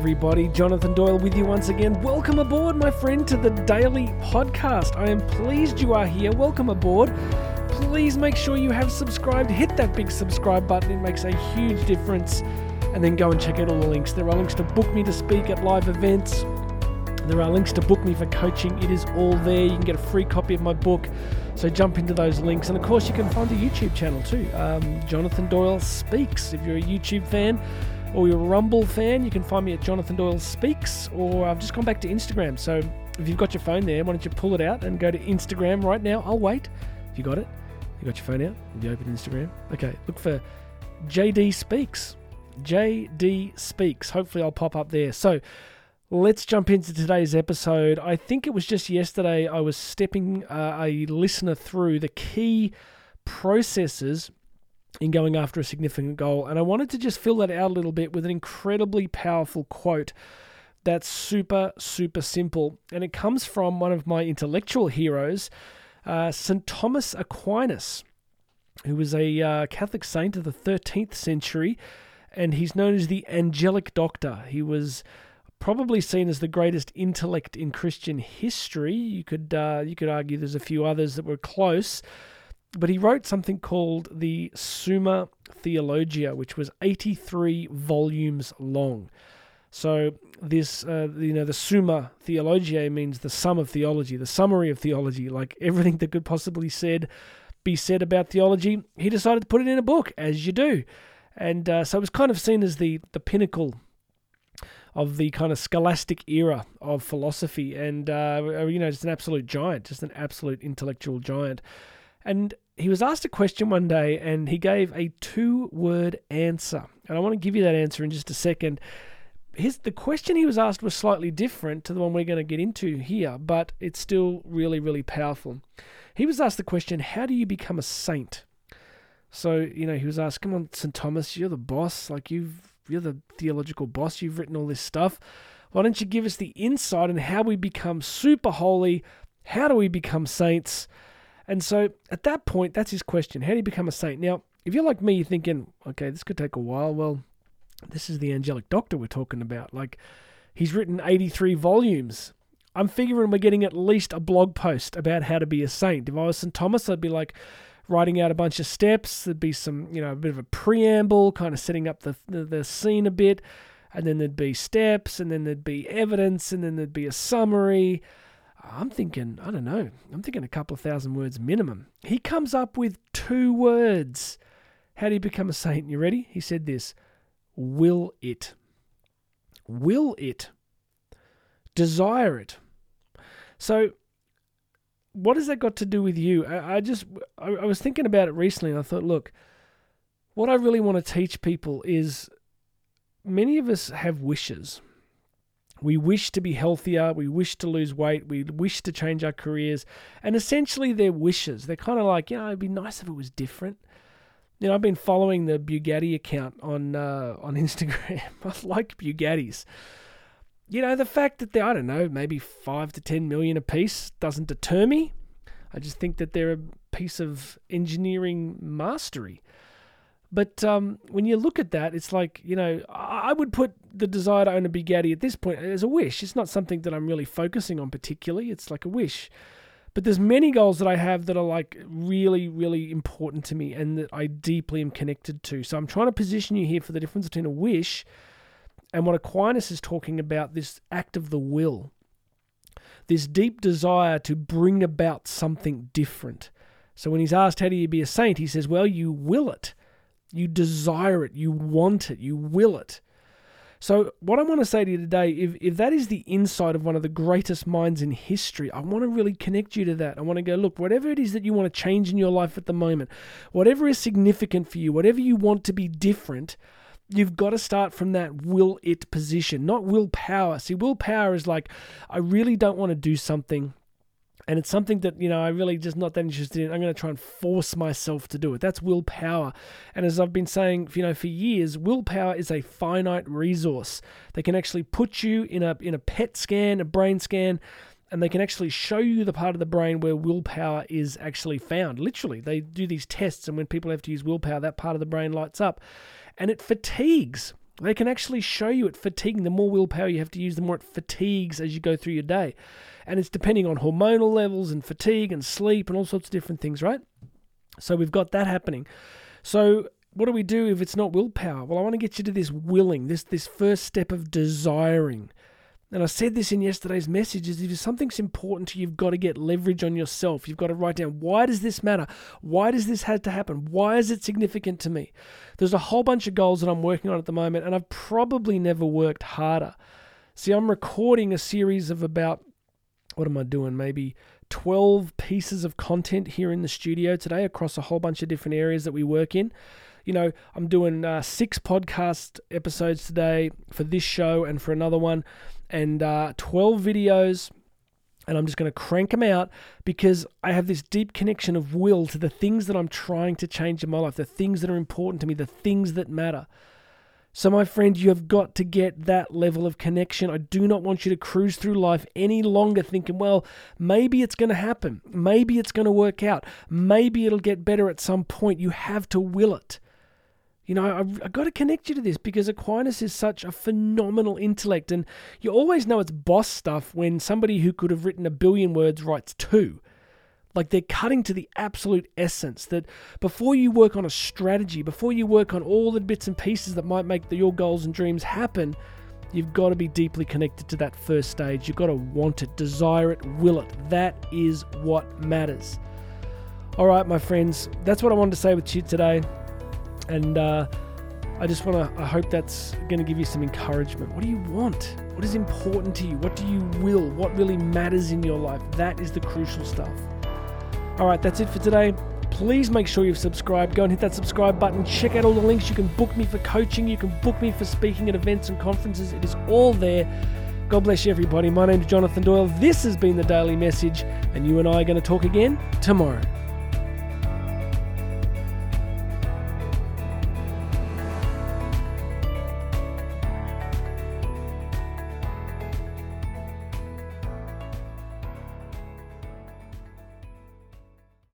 everybody. Jonathan Doyle with you once again. Welcome aboard, my friend, to the Daily Podcast. I am pleased you are here. Welcome aboard. Please make sure you have subscribed. Hit that big subscribe button, it makes a huge difference. And then go and check out all the links. There are links to book me to speak at live events. There are links to book me for coaching. It is all there. You can get a free copy of my book. So jump into those links. And of course, you can find a YouTube channel too um, Jonathan Doyle Speaks. If you're a YouTube fan, or you're a Rumble fan, you can find me at Jonathan Doyle Speaks, or I've just gone back to Instagram. So if you've got your phone there, why don't you pull it out and go to Instagram right now? I'll wait. If you got it, you got your phone out. Have you open Instagram? Okay, look for JD Speaks. JD Speaks. Hopefully, I'll pop up there. So let's jump into today's episode. I think it was just yesterday I was stepping uh, a listener through the key processes in going after a significant goal. And I wanted to just fill that out a little bit with an incredibly powerful quote that's super, super simple. And it comes from one of my intellectual heroes, uh, St. Thomas Aquinas, who was a uh, Catholic saint of the 13th century. And he's known as the angelic doctor. He was probably seen as the greatest intellect in Christian history. You could uh, you could argue there's a few others that were close, but he wrote something called the Summa Theologiae, which was 83 volumes long. So this, uh, you know, the Summa Theologiae means the sum of theology, the summary of theology, like everything that could possibly said be said about theology. He decided to put it in a book, as you do, and uh, so it was kind of seen as the the pinnacle of the kind of scholastic era of philosophy, and uh, you know, just an absolute giant, just an absolute intellectual giant. And he was asked a question one day and he gave a two word answer. And I want to give you that answer in just a second. His, the question he was asked was slightly different to the one we're going to get into here, but it's still really, really powerful. He was asked the question, How do you become a saint? So, you know, he was asked, Come on, St. Thomas, you're the boss. Like, you've, you're the theological boss. You've written all this stuff. Why don't you give us the insight on how we become super holy? How do we become saints? And so at that point, that's his question. How do you become a saint? Now, if you're like me, you're thinking, okay, this could take a while. Well, this is the angelic doctor we're talking about. Like, he's written 83 volumes. I'm figuring we're getting at least a blog post about how to be a saint. If I was St. Thomas, I'd be like writing out a bunch of steps. There'd be some, you know, a bit of a preamble, kind of setting up the, the, the scene a bit. And then there'd be steps, and then there'd be evidence, and then there'd be a summary I'm thinking, I don't know, I'm thinking a couple of thousand words minimum. He comes up with two words. How do you become a saint? You ready? He said this Will it. Will it. Desire it. So, what has that got to do with you? I, I just, I, I was thinking about it recently and I thought, look, what I really want to teach people is many of us have wishes we wish to be healthier, we wish to lose weight, we wish to change our careers, and essentially they're wishes. They're kind of like, you know, it'd be nice if it was different. You know, I've been following the Bugatti account on uh, on Instagram. I like Bugattis. You know, the fact that they're, I don't know, maybe five to ten million a piece doesn't deter me. I just think that they're a piece of engineering mastery. But um, when you look at that, it's like, you know, I would put the desire to own a Bugatti at this point is a wish. It's not something that I'm really focusing on particularly. It's like a wish. But there's many goals that I have that are like really, really important to me and that I deeply am connected to. So I'm trying to position you here for the difference between a wish and what Aquinas is talking about this act of the will, this deep desire to bring about something different. So when he's asked, How do you be a saint? he says, Well, you will it. You desire it, you want it, you will it. So, what I want to say to you today, if, if that is the insight of one of the greatest minds in history, I want to really connect you to that. I want to go, look, whatever it is that you want to change in your life at the moment, whatever is significant for you, whatever you want to be different, you've got to start from that will it position, not willpower. See, willpower is like, I really don't want to do something and it's something that you know I really just not that interested in. I'm going to try and force myself to do it. That's willpower. And as I've been saying, you know, for years, willpower is a finite resource. They can actually put you in a in a PET scan, a brain scan, and they can actually show you the part of the brain where willpower is actually found. Literally, they do these tests, and when people have to use willpower, that part of the brain lights up, and it fatigues. They can actually show you it fatiguing. The more willpower you have to use, the more it fatigues as you go through your day. And it's depending on hormonal levels and fatigue and sleep and all sorts of different things, right? So we've got that happening. So what do we do if it's not willpower? Well, I want to get you to this willing, this this first step of desiring. And I said this in yesterday's message is if something's important to you, you've got to get leverage on yourself. You've got to write down why does this matter? Why does this have to happen? Why is it significant to me? There's a whole bunch of goals that I'm working on at the moment, and I've probably never worked harder. See, I'm recording a series of about what am I doing? Maybe 12 pieces of content here in the studio today across a whole bunch of different areas that we work in you know, I'm doing uh, six podcast episodes today for this show and for another one, and uh, 12 videos. And I'm just going to crank them out because I have this deep connection of will to the things that I'm trying to change in my life, the things that are important to me, the things that matter. So, my friend, you have got to get that level of connection. I do not want you to cruise through life any longer thinking, well, maybe it's going to happen. Maybe it's going to work out. Maybe it'll get better at some point. You have to will it. You know, I've, I've, got to connect you to this because Aquinas is such a phenomenal intellect, and you always know it's boss stuff when somebody who could have written a billion words writes two. Like they're cutting to the absolute essence that before you work on a strategy, before you work on all the bits and pieces that might make the, your goals and dreams happen, you've got to be deeply connected to that first stage. You've got to want it, desire it, will it. That is what matters. All right, my friends, that's what I wanted to say with you today. And uh, I just want to, I hope that's going to give you some encouragement. What do you want? What is important to you? What do you will? What really matters in your life? That is the crucial stuff. All right, that's it for today. Please make sure you've subscribed. Go and hit that subscribe button. Check out all the links. You can book me for coaching. You can book me for speaking at events and conferences. It is all there. God bless you, everybody. My name is Jonathan Doyle. This has been the Daily Message, and you and I are going to talk again tomorrow.